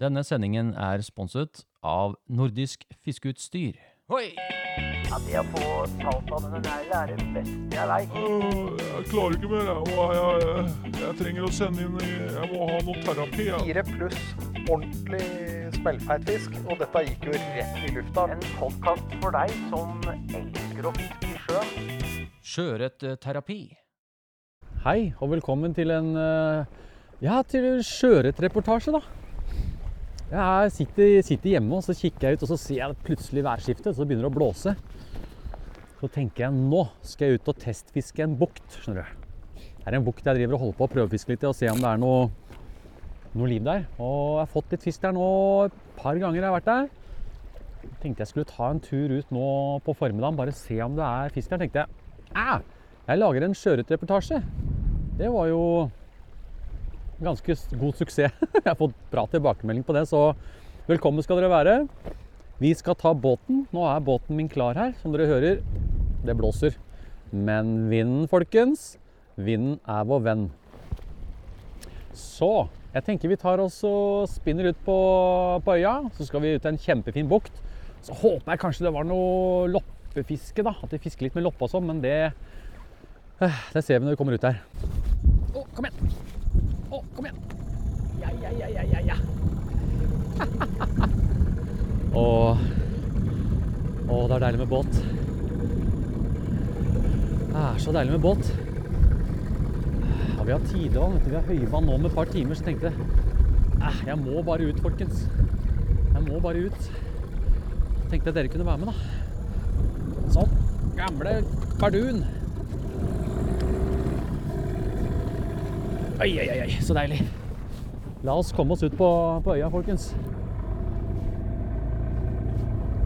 Denne sendingen er sponset av Nordisk Fiskeutstyr. Hoi! Ja, det å få talt av denne neglen er det beste jeg veit. Uh, Jeg klarer ikke mer. Jeg, jeg, jeg, jeg trenger å sende inn Jeg må ha noe terapi. Jeg. Fire pluss ordentlig smellfeit fisk, og dette gikk jo rett i lufta. En podkast for deg som elsker å fiske i sjøen. Sjøørretterapi. Hei, og velkommen til en eh, ja, til sjøørretreportasje, da. Jeg sitter, sitter hjemme og så kikker jeg ut, og så ser jeg plutselig værskiftet. Så begynner det å blåse. Så tenker jeg nå skal jeg ut og testfiske en bukt. skjønner du. Det er en bukt jeg driver og holder på å prøvefiske litt i og se om det er noe, noe liv der. Og jeg har fått litt fisk der nå et par ganger jeg har vært der. Tenkte jeg skulle ta en tur ut nå på formiddagen, bare se om det er fisk der. tenkte jeg. Æ, jeg lager en sjøørretreportasje. Det var jo ganske god suksess. Jeg har fått bra tilbakemelding på det, så velkommen skal dere være. Vi skal ta båten. Nå er båten min klar her, som dere hører. Det blåser. Men vinden, folkens, vinden er vår venn. Så jeg tenker vi tar oss og spinner ut på, på øya. Så skal vi ut til en kjempefin bukt. Så håper jeg kanskje det var noe loppefiske, da. At de fisker litt med loppe og sånn, men det eh, Det ser vi når vi kommer ut der. Å, kom igjen! Å, kom igjen! Ja, ja, ja, ja, ja, ja. og å, det er deilig med båt. Det er så deilig med båt. Ja, vi har tidevann. Vi har høyvann nå med et par timer, så tenkte jeg jeg må bare ut, folkens. Jeg må bare ut. Tenkte jeg dere kunne være med, da. Sånn. Gamle bardun. Oi, oi, oi, så deilig. La oss komme oss ut på, på øya, folkens.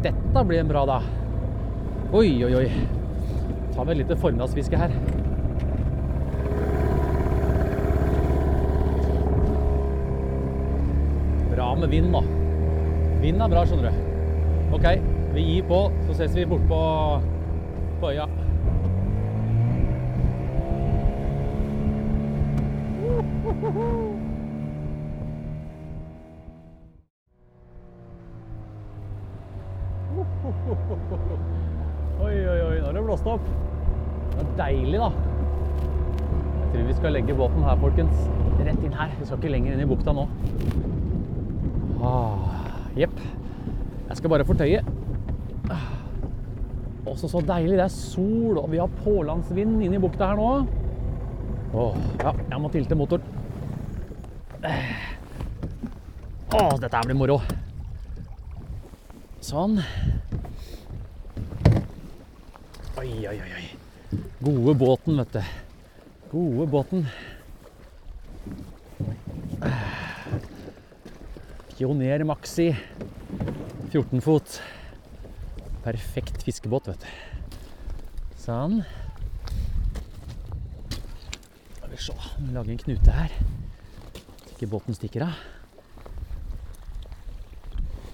Dette blir en bra dag. Oi, oi, oi. Tar vi et lite formiddagsfiske her. Bra med vind, da. Vind er bra, skjønner du. OK, vi gir på, så ses vi borte på, på øya. Oi, oi, oi, nå har det blåst opp. Det er deilig, da. Jeg tror vi skal legge båten her, folkens. Rett inn her. Vi skal ikke lenger inn i bukta nå. Ah, Jepp. Jeg skal bare fortøye. Ah. Også så deilig. Det er sol, og vi har pålandsvind inne i bukta her nå. Åh, ja, jeg må tilte motoren. Åh, dette her blir moro. Sånn. Oi, oi, oi. Gode båten, vet du. Gode båten. Pioner Maxi. 14 fot. Perfekt fiskebåt, vet du. Sånn. Skal vi se. Lage en knute her. Ikke båten stikker av.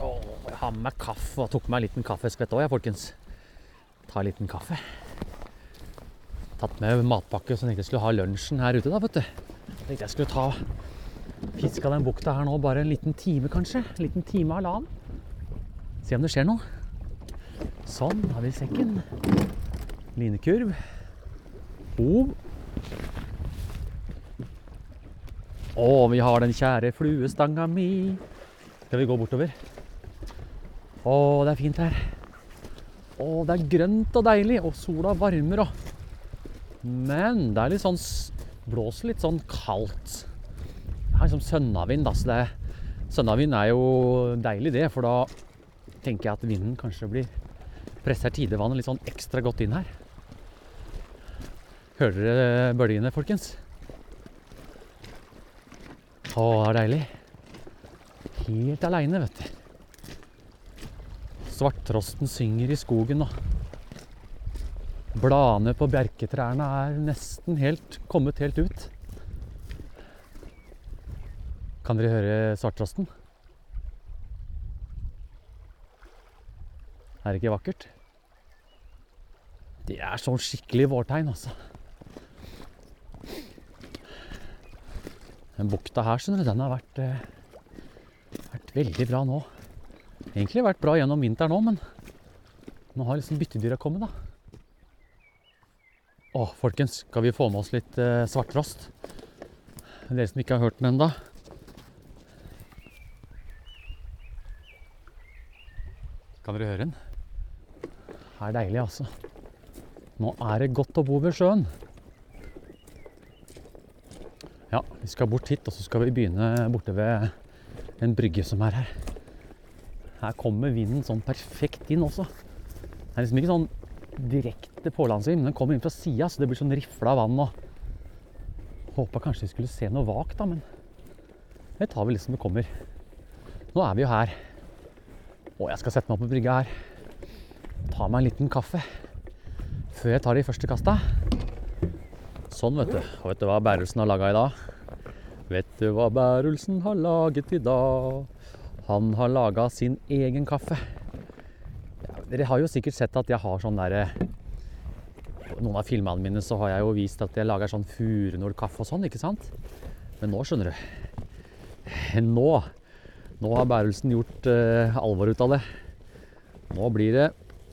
Jeg har med meg kaffe og tok med meg en liten kaffeskvett òg, jeg, folkens. Ta en liten kaffe. Tatt med matpakke, så tenkte jeg skulle ha lunsjen her ute, da, vet du. Tenkte jeg skulle ta fisk av den bukta her nå, bare en liten time, kanskje. En liten time, halvannen. Se om det skjer noe. Sånn, har vi sekken. Linekurv. Hov. Å, vi har den kjære fluestanga mi. Skal vi gå bortover? Å, det er fint her. Å, det er grønt og deilig, og sola varmer og Men det er litt sånn Blåser litt sånn kaldt. Det er liksom sønnavind, da, så det Sønnavind er jo deilig, det, for da tenker jeg at vinden kanskje blir presser tidevannet litt sånn ekstra godt inn her. Hører dere bølgene, folkens? Å, det er deilig. Helt aleine, vet du. Svarttrosten synger i skogen, nå. Bladene på bjerketrærne er nesten helt kommet helt ut. Kan dere høre svarttrosten? Er det ikke vakkert? Det er sånn skikkelig vårtegn, altså. Den bukta her, skjønner du, den har vært, eh, vært veldig bra nå. Egentlig vært bra gjennom vinteren òg, men nå har liksom byttedyra kommet, da. Å, folkens, skal vi få med oss litt eh, svarttrost? Dere som ikke har hørt den ennå. Kan dere høre den? Det er deilig, altså. Nå er det godt å bo ved sjøen. Ja, vi skal bort hit, og så skal vi begynne borte ved en brygge som er her. Her kommer vinden sånn perfekt inn også. Det er liksom ikke sånn direkte pålandsvind, men den kommer inn fra sida, så det blir sånn rifla vann og Håpa kanskje vi skulle se noe vagt, da, men det tar vi litt som det kommer. Nå er vi jo her. Og jeg skal sette meg opp på brygga her. Ta meg en liten kaffe før jeg tar de første kasta. Sånn, vet du. Og vet du hva Bærelsen har laga i dag? Vet du hva Bærelsen har laget i dag? Han har laga sin egen kaffe. Dere har jo sikkert sett at jeg har sånn derre Noen av filmene mine så har jeg jo vist at jeg lager sånn furunålkaffe og sånn, ikke sant? Men nå, skjønner du Nå Nå har Bærelsen gjort uh, alvor ut av det. Nå blir det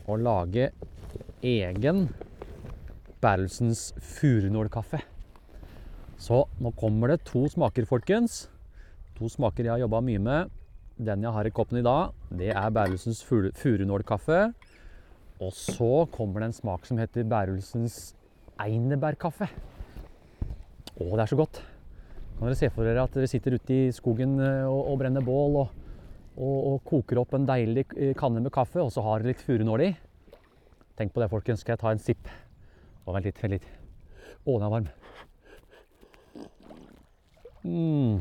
å lage egen Bærelsens furunålkaffe. Så nå kommer det to smaker, folkens. To smaker jeg har jobba mye med. Den jeg har i koppen i dag, det er Bærelsens furu- furunålkaffe. Og så kommer det en smak som heter Bærelsens einebærkaffe. Å, det er så godt. Kan dere se for dere at dere sitter ute i skogen eh, og, og brenner bål og, og, og koker opp en deilig eh, kanne med kaffe, og så har dere litt furunål i? Tenk på det, folkens. Skal jeg ta en sipp? Vent litt, vent litt. Å, den er varm. Mm.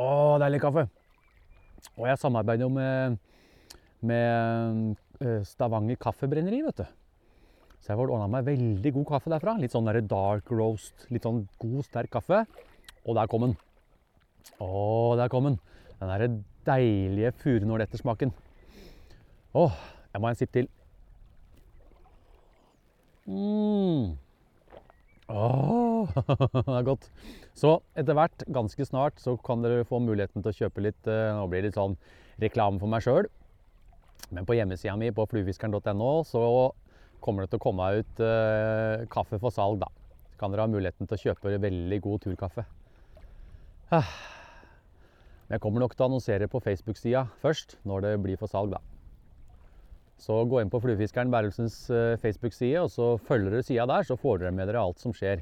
Å, deilig kaffe. Og jeg samarbeider jo med, med eh, Stavanger Kaffebrenneri, vet du. Så jeg får ordna meg veldig god kaffe derfra. Litt sånn der dark roast, litt sånn god, sterk kaffe. Og der kom den. Å, der kom den. Den derre deilige furunålettersmaken. Å, jeg må ha en sipp til. Mm. Åh, det er godt. Så etter hvert, ganske snart, så kan dere få muligheten til å kjøpe litt eh, Nå blir det litt sånn reklame for meg sjøl. Men på hjemmesida mi på fluefiskeren.no så kommer det til å komme ut eh, kaffe for salg, da. Så kan dere ha muligheten til å kjøpe veldig god turkaffe. Ah. Men jeg kommer nok til å annonsere på Facebook-sida først, når det blir for salg, da. Så gå inn på Fluefiskeren Bærelsens eh, Facebook-side, og så følger dere sida der, så får dere med dere alt som skjer.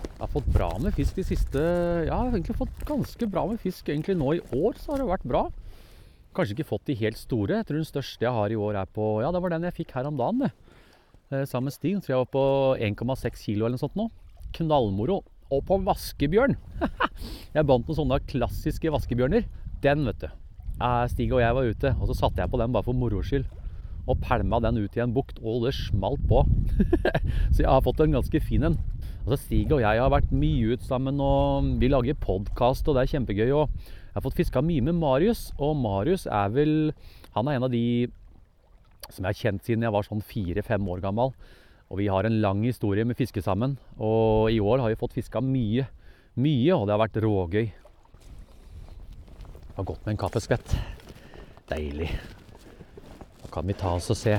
Jeg har fått bra med fisk de siste Ja, jeg har egentlig fått ganske bra med fisk egentlig nå i år, så har det vært bra. Kanskje ikke fått de helt store. Jeg tror den største jeg har i år er på Ja, det var den jeg fikk her om dagen, det. Eh, Sammen med Stig. Tror jeg var på 1,6 kilo eller noe sånt nå. Knallmoro. Og på vaskebjørn! jeg bandt noen sånne klassiske vaskebjørner. Den, vet du. Eh, Stig og jeg var ute, og så satte jeg på den bare for moro skyld. Og pælma den ut i en bukt, og det smalt på. så jeg har fått en ganske fin en. Altså Stig og jeg har vært mye ut sammen, og vi lager podkast, og det er kjempegøy. Og jeg har fått fiska mye med Marius, og Marius er vel Han er en av de som jeg har kjent siden jeg var sånn fire-fem år gammel. Og vi har en lang historie med fiske sammen. Og i år har vi fått fiska mye. Mye, og det har vært rågøy. Det var godt med en kaffeskvett. Deilig. Kan vi ta oss og se.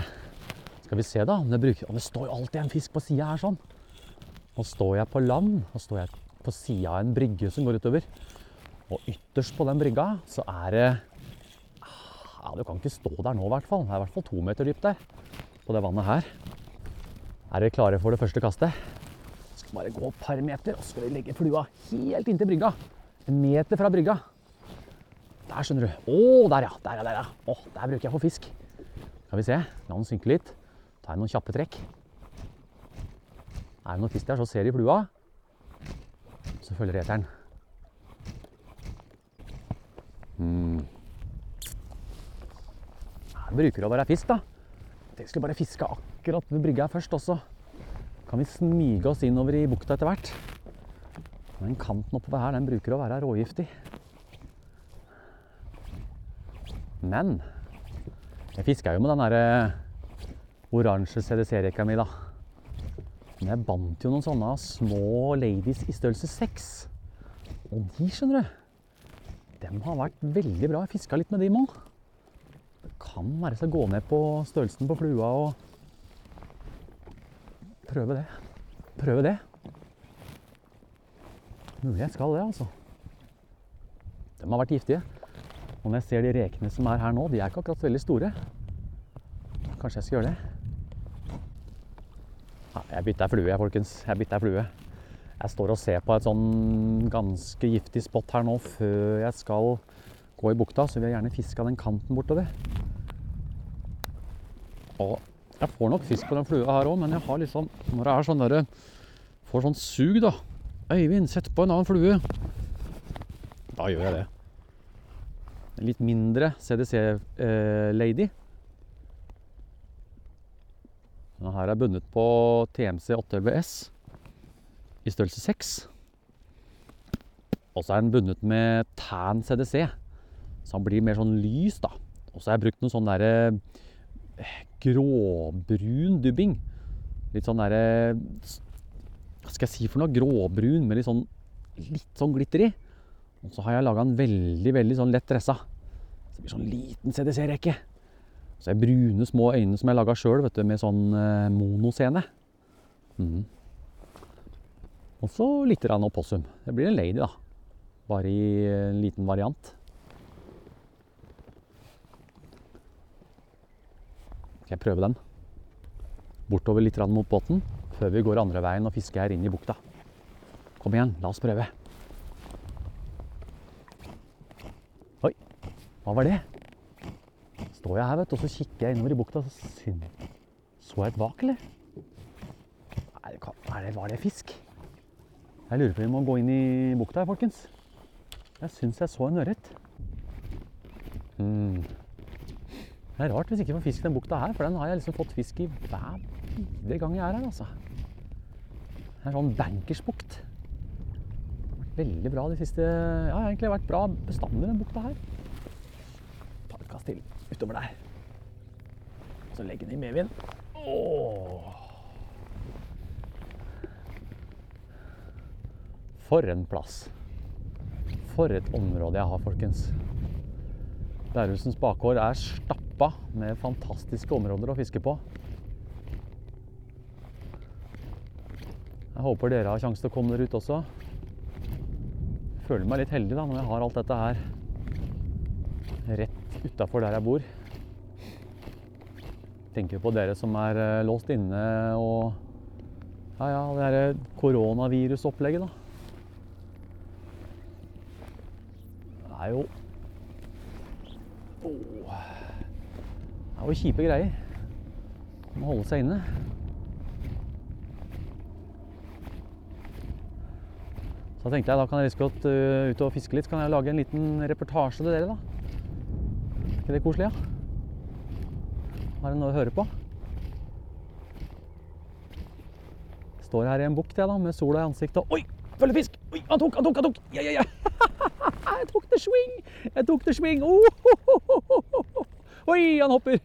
Skal vi se, da. om Det, bruker, og det står alltid en fisk på sida her sånn. Nå står jeg på land. Nå står jeg på sida av en brygge som går utover. Og ytterst på den brygga så er det Ja, du kan ikke stå der nå, i hvert fall. Det er i hvert fall to meter dypt der. På det vannet her. Er dere klare for det første kastet? Skal bare gå et par meter, og så skal vi legge flua helt inntil brygga. En meter fra brygga. Der, skjønner du. Å, der ja. Der ja, der ja. Å, der bruker jeg for fisk. Skal vi se. La den synke litt. Ta noen kjappe trekk. Er det noe fisk der, så ser de flua. Så følger eteren. Mm. Her bruker det å være fisk, da. Jeg skulle bare fiske akkurat ved brygga først også. Kan vi smyge oss innover i bukta etter hvert. Den kanten oppover her, den bruker å være rågiftig. Men jeg fiska jo med den derre oransje CDC-rekka mi, da. Men jeg bandt jo noen sånne små ladies i størrelse 6. Og de, skjønner du, de dem har vært veldig bra. Jeg fiska litt med dem òg. Det kan være så gå ned på størrelsen på flua og prøve det. Prøve det. Mulig jeg skal det, altså. De har vært giftige. Og når jeg ser de rekene som er her nå, de er ikke akkurat veldig store. Kanskje jeg skal gjøre det. Ja, jeg bytter flue, folkens. Jeg bytter flue. Jeg står og ser på et sånn ganske giftig spot her nå før jeg skal gå i bukta, så vil jeg gjerne fiske av den kanten bortover. Og jeg får nok fisk på den flua her òg, men jeg har liksom Når jeg er sånn derre Får sånn sug, da. Øyvind, sett på en annen flue. Da gjør jeg det. En litt mindre CDC-lady. Denne her er bundet på TMC 8LBS i størrelse 6. Og så er den bundet med tan CDC, så han blir mer sånn lys, da. Og så har jeg brukt noe sånn derre eh, gråbrun dubbing. Litt sånn derre Hva skal jeg si for noe? Gråbrun med litt sånn, litt sånn glitter i. Og så har jeg laga en veldig, veldig sånn lett dressa. Så det blir sånn liten CDC-rekke. Så er brune små øyne som jeg laga sjøl, med sånn eh, monoscene. Mm. Og så litt opossum. Det blir en lady, da. Bare i en liten variant. Skal jeg prøve den? Bortover litt mot båten før vi går andre veien og fisker her inn i bukta. Kom igjen, la oss prøve. Oi, hva var det? Står jeg her, vet du, og så kikker jeg innover i bukta, så synd. Så jeg et vak, eller? Nei, hva er det, var det fisk? Jeg lurer på om vi må gå inn i bukta her, folkens. Jeg syns jeg så en ørret. Mm. Det er rart hvis jeg ikke får fisk i den bukta her, for den har jeg liksom fått fisk i hver bidige gang jeg er her, altså. Det er sånn bankersbukt. Veldig bra de siste Ja, det har egentlig vært bra bestander i den bukta her. Ta til utover der. Så legger den i medvind. For en plass. For et område jeg har, folkens. Lærhusens bakgård er stappa med fantastiske områder å fiske på. Jeg håper dere har sjanse til å komme dere ut også. Jeg føler meg litt heldig da, når jeg har alt dette her rett utafor der jeg bor. Tenker på dere som er eh, låst inne og Ja, ja, det derre koronavirusopplegget, da. Det er jo Åh. Det er jo kjipe greier. Må holde seg inne. Så da tenkte jeg da kan jeg like godt uh, ut og fiske litt. Så kan jeg lage en liten reportasje til dere, da. Ikke det koselig, ja? Har en noe å høre på? Står her i en bukt jeg, da, med sola i ansiktet. Oi! Følger fisk! Oi, han tok, han tok, han tok! Ja, ja, ja! Jeg tok det swing! Jeg tok det swing! Oh, oh, oh. Oi, han hopper!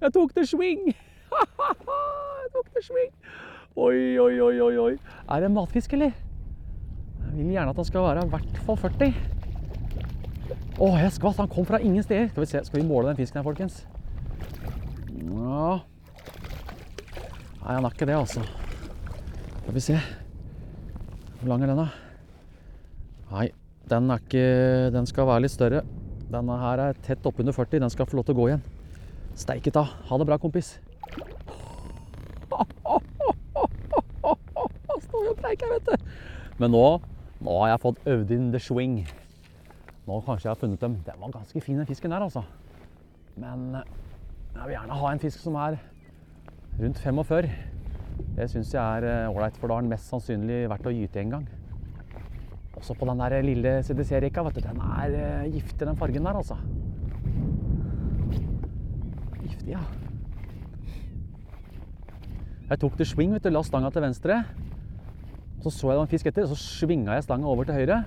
Jeg tok det swing! Jeg tok det swing! Oi, oi, oi, oi. Er det en matfisk, eller? Jeg vil gjerne at han skal være i hvert fall 40. Å, jeg skvatt! Han kom fra ingen steder. Skal vi, se, skal vi måle den fisken her, folkens? Ja Nei, han er ikke det, altså. Skal vi se. Hvor lang er den, da? Nei, den er ikke Den skal være litt større. Denne her er tett oppunder 40. Den skal få lov til å gå igjen. Steike ta. Ha det bra, kompis. Står jo og preiker, vet du. Men nå, nå har jeg fått øvd inn the swing. Nå kanskje jeg har funnet dem. Den var ganske fin, den fisken der, altså. Men eh, jeg vil gjerne ha en fisk som er rundt 45. Det syns jeg er eh, ålreit, for da har den mest sannsynlig vært å gyte en gang. Også på den der lille CDC-rekka, vet du. Den er eh, giftig, den fargen der, altså. Giftig, ja. Jeg tok til swing, vet du. La stanga til venstre. Så så jeg det en fisk etter, og så svinga jeg stanga over til høyre.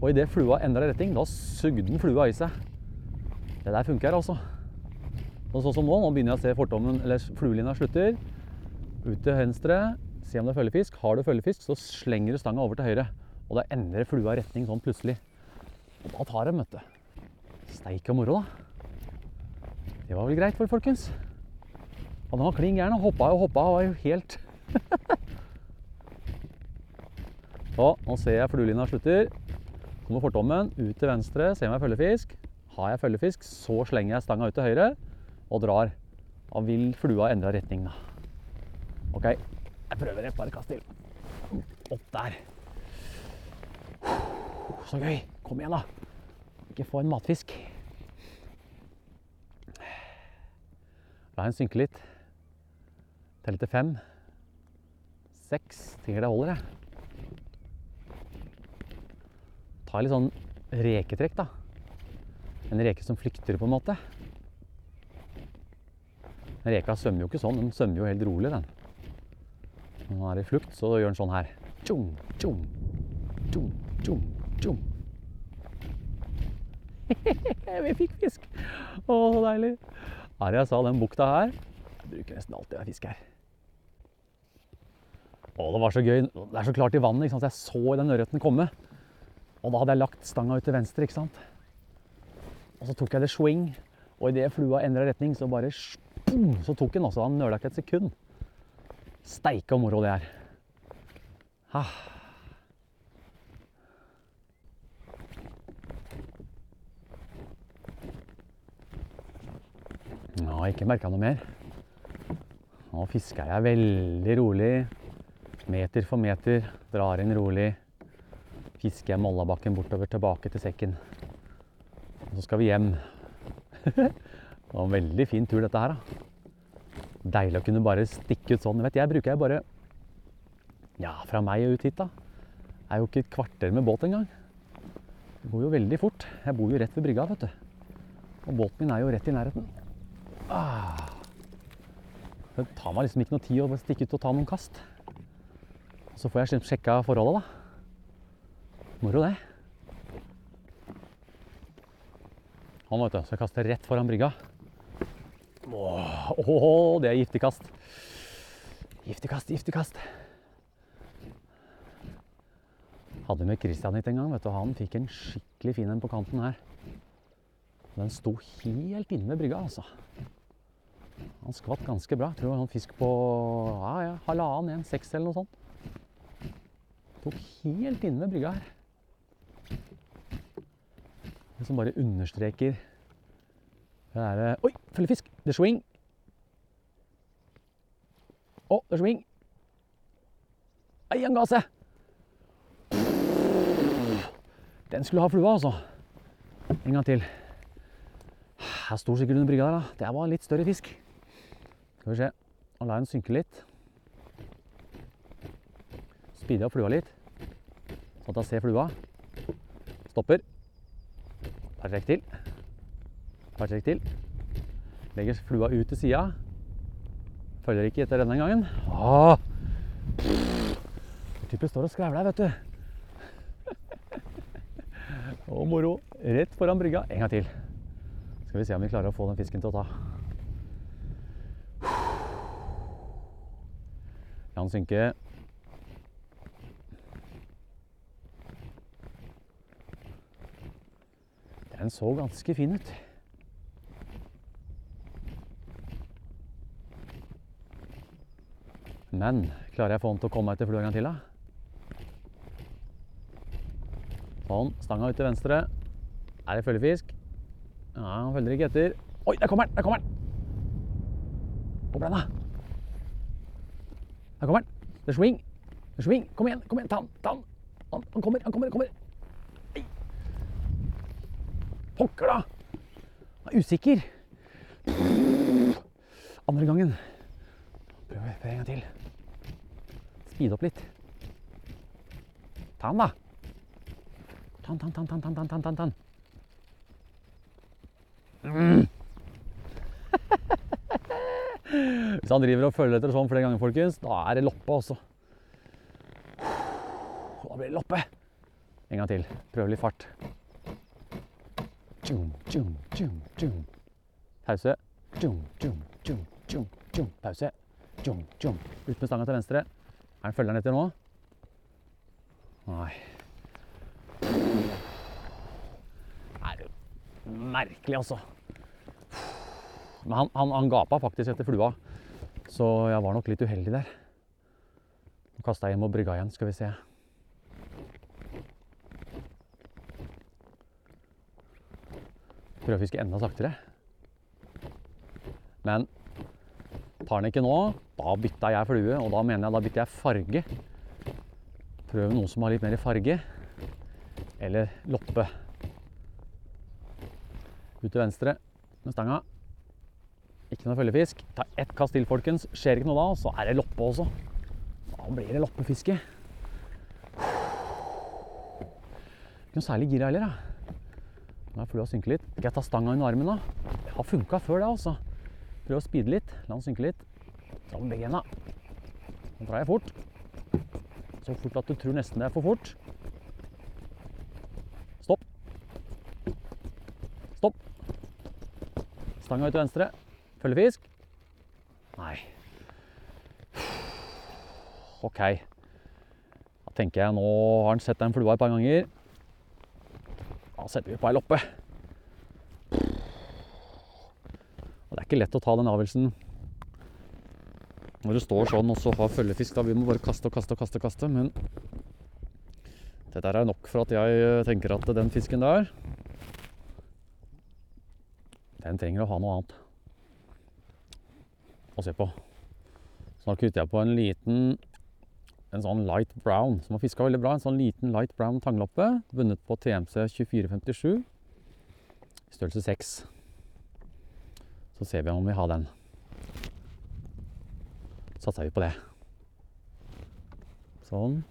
Og idet flua endra retning, da sugde den flua i seg. Det der funker, altså. Og sånn som nå, nå begynner jeg å se fortommen, eller fluelinja slutter. Ut til venstre, se om det er følgefisk. Har du følgefisk, så slenger du stanga over til høyre. Og da endrer flua retning sånn plutselig. Og da tar de, vet du. Steike moro, da. Det var vel greit for folkens. Og den var klin gæren og hoppa og hoppa og var jo helt Og nå ser jeg fluelinja slutter. Kommer fortommen ut til venstre, ser om jeg følger fisk. Har jeg følgefisk, så slenger jeg stanga ut til høyre og drar. Da vil flua endre retning, da. OK, jeg prøver et par kast til. Opp der. Så gøy. Kom igjen, da. Ikke få en matfisk. La den synke litt. Telle til fem. Seks. Tenker det holder, jeg. Ta litt sånn reketrekk, da. En reke som flykter, på en måte. Reka svømmer jo ikke sånn, den svømmer jo helt rolig, den. Når den er i flukt, så gjør den sånn her. Tjong, tjong, tjong, tjong, tjong. Vi fikk fisk! Å, så deilig. Her jeg sa den bukta her Jeg bruker nesten alltid jeg fisk her. Å, det var så gøy. Det er så klart i vannet. ikke sant? Jeg så den ørreten komme. Og da hadde jeg lagt stanga ut til venstre, ikke sant. Og så tok jeg det swing, og idet flua endra retning, så bare boom, så tok den også. Han nøla ikke et sekund. Steike moro det er. Ah. har ikke merka noe mer. Nå fisker jeg veldig rolig. Meter for meter. Drar inn rolig. Fisker jeg Mollabakken bortover tilbake til sekken. Og så skal vi hjem. det var en veldig fin tur, dette her. da. Deilig å kunne bare stikke ut sånn. Vet, jeg bruker jeg bare Ja, fra meg og ut hit, da. Det er jo ikke et kvarter med båt engang. Det går jo veldig fort. Jeg bor jo rett ved brygga, vet du. Og båten min er jo rett i nærheten. Ah. Det tar meg liksom ikke noe tid å stikke ut og ta noen kast. Så får jeg sjekka forholdet, da. Moro, det. Han, vet du. skal kaste rett foran brygga. Åh, åh, det er giftig kast. Giftig kast, giftig kast. Hadde med Christian hit en gang, vet du. Han fikk en skikkelig fin en på kanten her. Den sto helt inne ved brygga, altså. Han skvatt ganske bra. Jeg tror var fisk på ja, ja, halvannen, en seks eller noe sånt. Tok helt inne ved brygga her. Som bare understreker det derre Oi, følgefisk! The swing! Å, the swing! Ei, han ga seg! Den skulle ha flua, altså. En gang til. Jeg sto sikkert under brygga der, da. Det var litt større fisk. Skal vi se. Han lar den synke litt. Speeder opp flua litt, sånn at jeg ser flua. Stopper. Par trekk til. Par trekk til. Legger flua ut til sida. Følger ikke etter denne gangen. Åh! Type står og skravler, vet du. Og moro. Rett foran brygga. En gang til. Skal vi se om vi klarer å få den fisken til å ta. La den synke. Den så ganske fin ut. Men klarer jeg å få den til å komme til flua en gang til, da? Sånn. Stanga ut til venstre. Er det følgefisk? Ja, han følger ikke etter. Oi, der kommer den! Der kommer den! Den, da? Der kommer den. Det er swing. Det swing. Kom igjen, kom igjen. Ta den. Ta den. Han kommer, han kommer. han kommer. Pokker, da! Han er usikker. Andre gangen. Prøv, en gang til. Speede opp litt. Ta den, da. Ta den, ta den, ta den, ta den, ta den, ta den, ta den. Mm. Hvis han driver og følger etter sånn flere ganger, folkens, da er det loppe også. Da blir det loppe. En gang til. Prøv litt fart. Pause. Pause. Ut med stanga til venstre. Er den følgeren etter nå? Nei. Det er jo merkelig, altså. Men han, han, han gapa faktisk etter flua, så jeg var nok litt uheldig der. Nå kasta jeg hjem og brygga igjen, skal vi se. Prøver å fiske enda saktere. Men tar den ikke nå, da bytta jeg flue, og da mener jeg da bytter jeg farge. Prøv noe som har litt mer farge. Eller loppe. Ut til venstre med stanga. Ikke noe følgefisk. Ta ett kast til, folkens. Skjer ikke noe da, så er det loppe også. Da blir det loppefiske. Ikke noe særlig gira heller, da. Nå er flua synke litt. Skal jeg ta stanga under armen, da? Det har funka før, det, altså. Prøv å speede litt. La den synke litt. Dra med begge hendene. Nå drar jeg fort. Så fort at du tror nesten det er for fort. Stopp. Stopp. Stanga ut til venstre. Følgefisk. Nei. OK. Da tenker jeg nå har han sett den flua et par ganger. Da setter vi på ei loppe. Og det er ikke lett å ta den avgjørelsen når du står sånn og så har følgefisk. da Vi må bare kaste og kaste og kaste. kaste, Men dette er nok for at jeg eh, tenker at den fisken der Den trenger å ha noe annet å se på. Så nå kutter jeg på en liten en sånn light brown som har fiska veldig bra. En sånn liten light brown tangloppe vunnet på TMC 2457 størrelse 6. Så ser vi om vi har den. Satser vi på det. Sånn.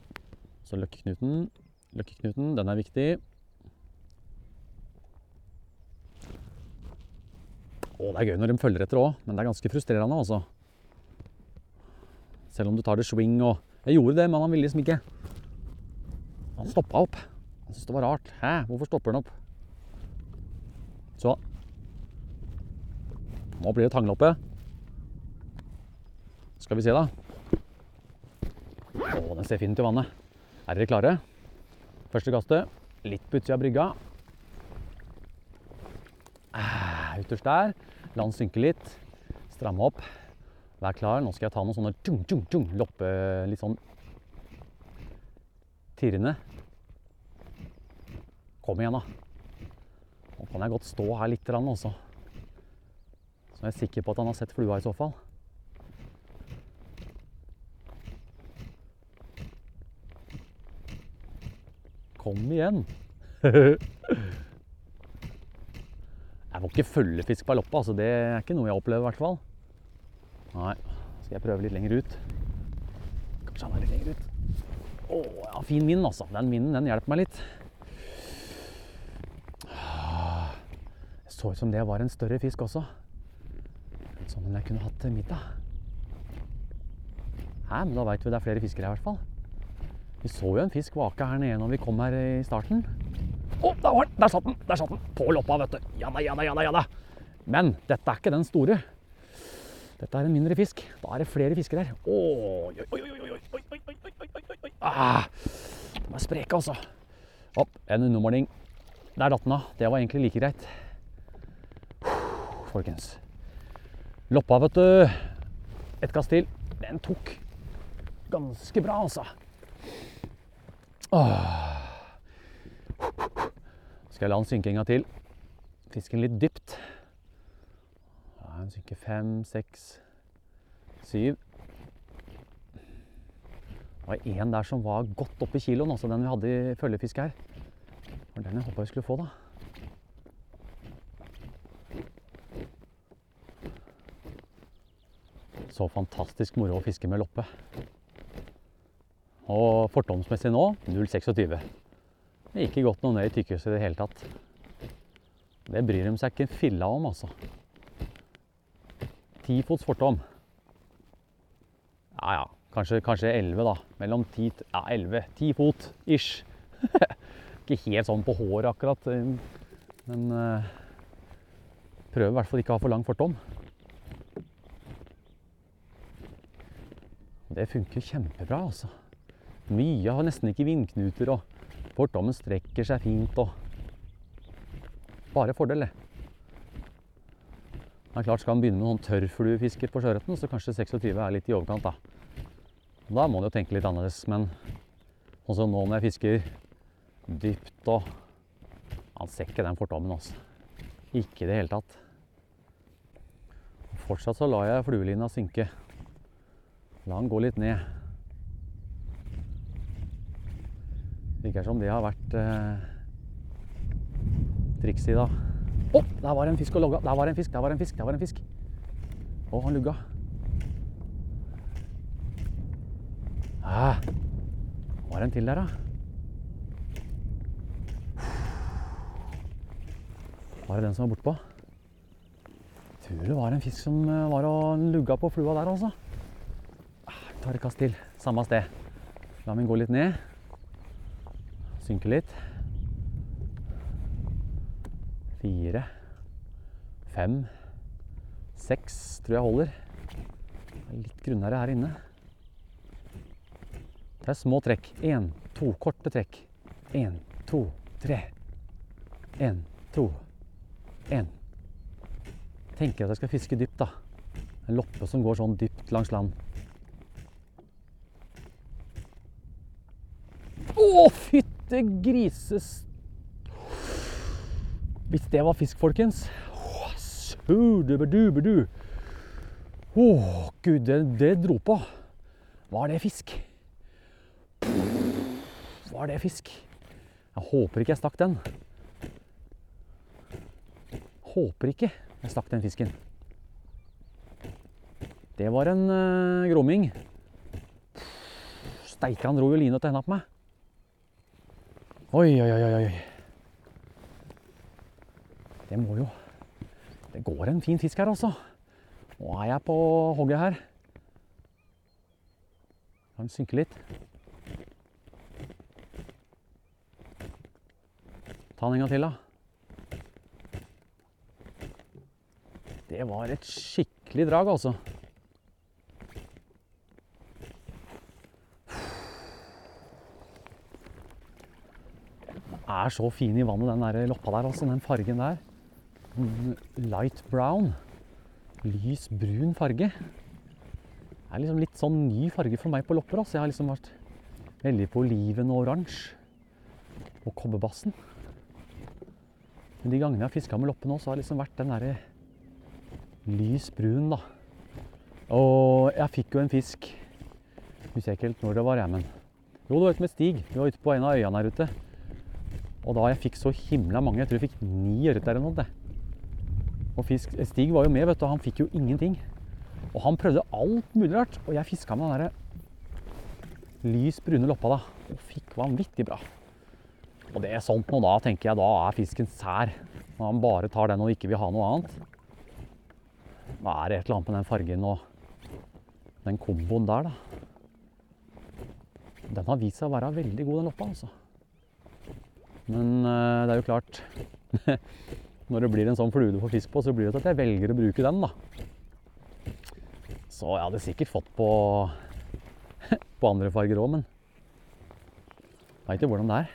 Så løkkeknuten. Løkkeknuten, den er viktig. Å, det er gøy når de følger etter òg, men det er ganske frustrerende, altså. Selv om du tar det swing og Jeg gjorde det, men han ville liksom ikke. Han stoppa opp. Han syntes det var rart. Hæ, hvorfor stopper han opp? Så. Nå blir det tangloppe. Skal vi se, da. Å, den ser fin ut i vannet. Er dere klare? Første kastet. Litt på utsida av brygga. Ah, Ytterst der. La den synke litt. Stramme opp. Vær klar. Nå skal jeg ta noen sånne tjung, tjung, tjung, loppe Litt sånn tirrende. Kom igjen, da. Nå kan jeg godt stå her litt også. Så jeg er sikker på at han har sett flua i så fall. Kom igjen. Jeg får ikke følgefisk på loppa, altså det er ikke noe jeg opplever i hvert fall. Nei, skal jeg prøve litt lenger ut. Kanskje han er litt lenger ut. Å, ja, fin vind altså. Den vinden, den hjelper meg litt. Det så ut som det var en større fisk også. Sånn en jeg kunne hatt middag. Hæ, men da veit vi det er flere fiskere her i hvert fall. Vi så jo en fisk vake her nede når vi kom her i starten. Å, der var den! Der satt den! Der satt den! På loppa, vet du. Ja da, ja da. ja da. Men dette er ikke den store. Dette er en mindre fisk. Da er det flere fisker her. Oi, oi, oi, oi, oi, oi, oi, oi, oi. Ah, de er spreke, altså. Opp, en undermåling. Der datt den av. Det var egentlig like greit. Folkens. Loppa, vet du. Et kast til. Den tok ganske bra, altså. Skal jeg la den synke en gang til. Fisken litt dypt. Den synker fem, seks, syv. Det var en der som var godt oppi kiloen, altså den vi hadde i følgefiske her. Det var den jeg håpa vi skulle få, da. Så fantastisk moro å fiske med loppe. Og fortomsmessig nå 0,26. Ikke gått noe ned i tykkhuset i det hele tatt. Det bryr de seg ikke en filla om, altså. Ti fots fortom. Ja ja, kanskje, kanskje 11, da. Mellom 10 Ja, 11. 10 fot ish. ikke helt sånn på håret akkurat, eh, men uh, prøver i hvert fall ikke å ha for lang fortom. Det funker kjempebra, altså. Mye har nesten ikke vindknuter, og fortommen strekker seg fint. og Bare fordel, det. Er klart Skal han begynne med noen tørrfluefisker på sjøørreten, så kanskje 26 er litt i overkant, da. Da må han jo tenke litt annerledes. Men som nå når jeg fisker dypt og Han ser ikke den fortommen, altså. Ikke i det hele tatt. Fortsatt så lar jeg fluelina synke. La den gå litt ned. Virker som det har vært eh, trikset i dag. Å, der var det en fisk og logga. Der var det en fisk, der var det en fisk, der var det en fisk. Å, han lugga. Ah, var det en til der, da? Var det den som var bortpå? Tror det var en fisk som eh, var og lugga på flua der, altså. Ah, tar et kast til. Samme sted. La min gå litt ned. Synke litt. Fire. Fem. Seks tror jeg holder. Er litt grunnere her inne. Det er små trekk. Én, to korte trekk. Én, to, tre. Én, to, én. Tenker at jeg skal fiske dypt, da. En loppe som går sånn dypt langs land. Å, fytte grises... Hvis det var fisk, folkens Sudebedubedu. Å, gud, det, det dro på. Var det fisk? Var det fisk? Jeg håper ikke jeg stakk den. Håper ikke jeg stakk den fisken. Det var en uh, gromming. Steike, han dro jo lina til henda på meg. Oi, oi, oi, oi. Det må jo Det går en fin fisk her, altså. Nå er jeg på hogget her. Kan synke litt. Ta den en gang til, da. Det var et skikkelig drag, altså. Den er så fin i vannet, den der loppa der, altså. Den fargen der. Light brown. Lys brun farge. Det er liksom litt sånn ny farge for meg på lopper. Også. Jeg har liksom vært veldig på oliven og oransje. Og kobberbassen. Men de gangene jeg har fiska med loppe nå, så har det liksom vært den derre lys brun, da. Og jeg fikk jo en fisk Husker ikke helt når det var, jeg, men Jo, det var ute med Stig. Vi var ute på en av øyene her ute. Og da jeg fikk så himla mange, jeg tror jeg fikk ni ørret der eller noe. Og fisk, Stig var jo med, vet du, han fikk jo ingenting. Og han prøvde alt mulig rart, og jeg fiska med den derre lys brune loppa da, og fikk vanvittig bra. Og det er sånt noe da, tenker jeg, da er fisken sær. Når han bare tar den og ikke vil ha noe annet. Da er det et eller annet med den fargen og den komboen der, da. Den har vist seg å være veldig god, den loppa, altså. Men eh, det er jo klart Når det blir en sånn flue du får fisk på, så blir det til at jeg velger å bruke den, da. Så jeg hadde sikkert fått på, på andre farger òg, men veit jo hvordan det er.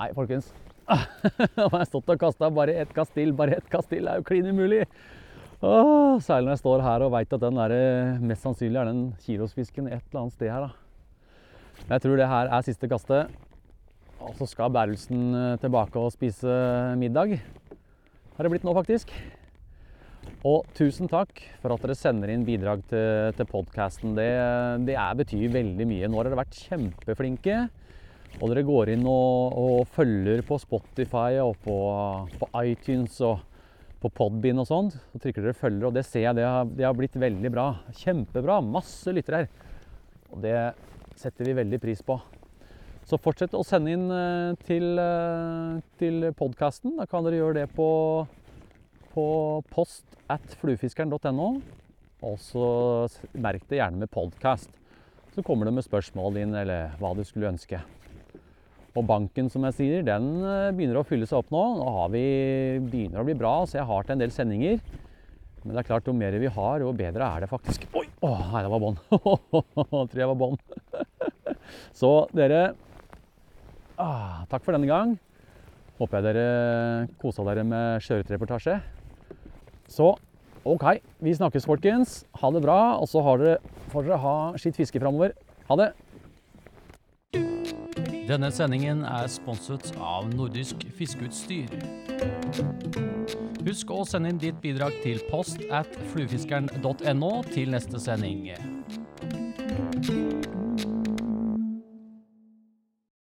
Nei, folkens. Nå har jeg stått og kasta bare ett kast til, bare ett kast til. Det er jo klin umulig. Særlig når jeg står her og veit at den der, eh, mest sannsynlig er den kilosfisken et eller annet sted her. da. Jeg tror det her er siste kastet. Og så skal Bærelsen eh, tilbake og spise middag. Har det blitt nå, faktisk. Og tusen takk for at dere sender inn bidrag til, til podkasten. Det, det er, betyr veldig mye. Nå har dere vært kjempeflinke. Og dere går inn og, og følger på Spotify og på, på, iTunes og på Podbean og sånn. Så trykker dere 'følger', og det ser jeg det har, det har blitt veldig bra. Kjempebra. Masse lyttere her. Og det setter vi veldig pris på. Så fortsett å sende inn eh, til, eh, til podkasten. Da kan dere gjøre det på, på post at fluefiskeren.no. Og så merk det gjerne med podkast. Så kommer det med spørsmål inn, eller hva du skulle ønske. Og banken, som jeg sier, den eh, begynner å fylle seg opp nå. Nå har vi, begynner å bli bra, så jeg har til en del sendinger. Men det er klart, jo mer vi har, jo bedre er det faktisk. Oi! Å, nei, det var bånd. Tror jeg var bånd. så dere ah, Takk for denne gang. Håper jeg dere kosa dere med sjøørretreportasje. Så OK, vi snakkes, folkens. Ha det bra. Og så får dere ha skitt fiske framover. Ha det. Denne sendingen er sponset av Nordisk Fiskeutstyr. Husk å sende inn ditt bidrag til post at fluefiskeren.no til neste sending.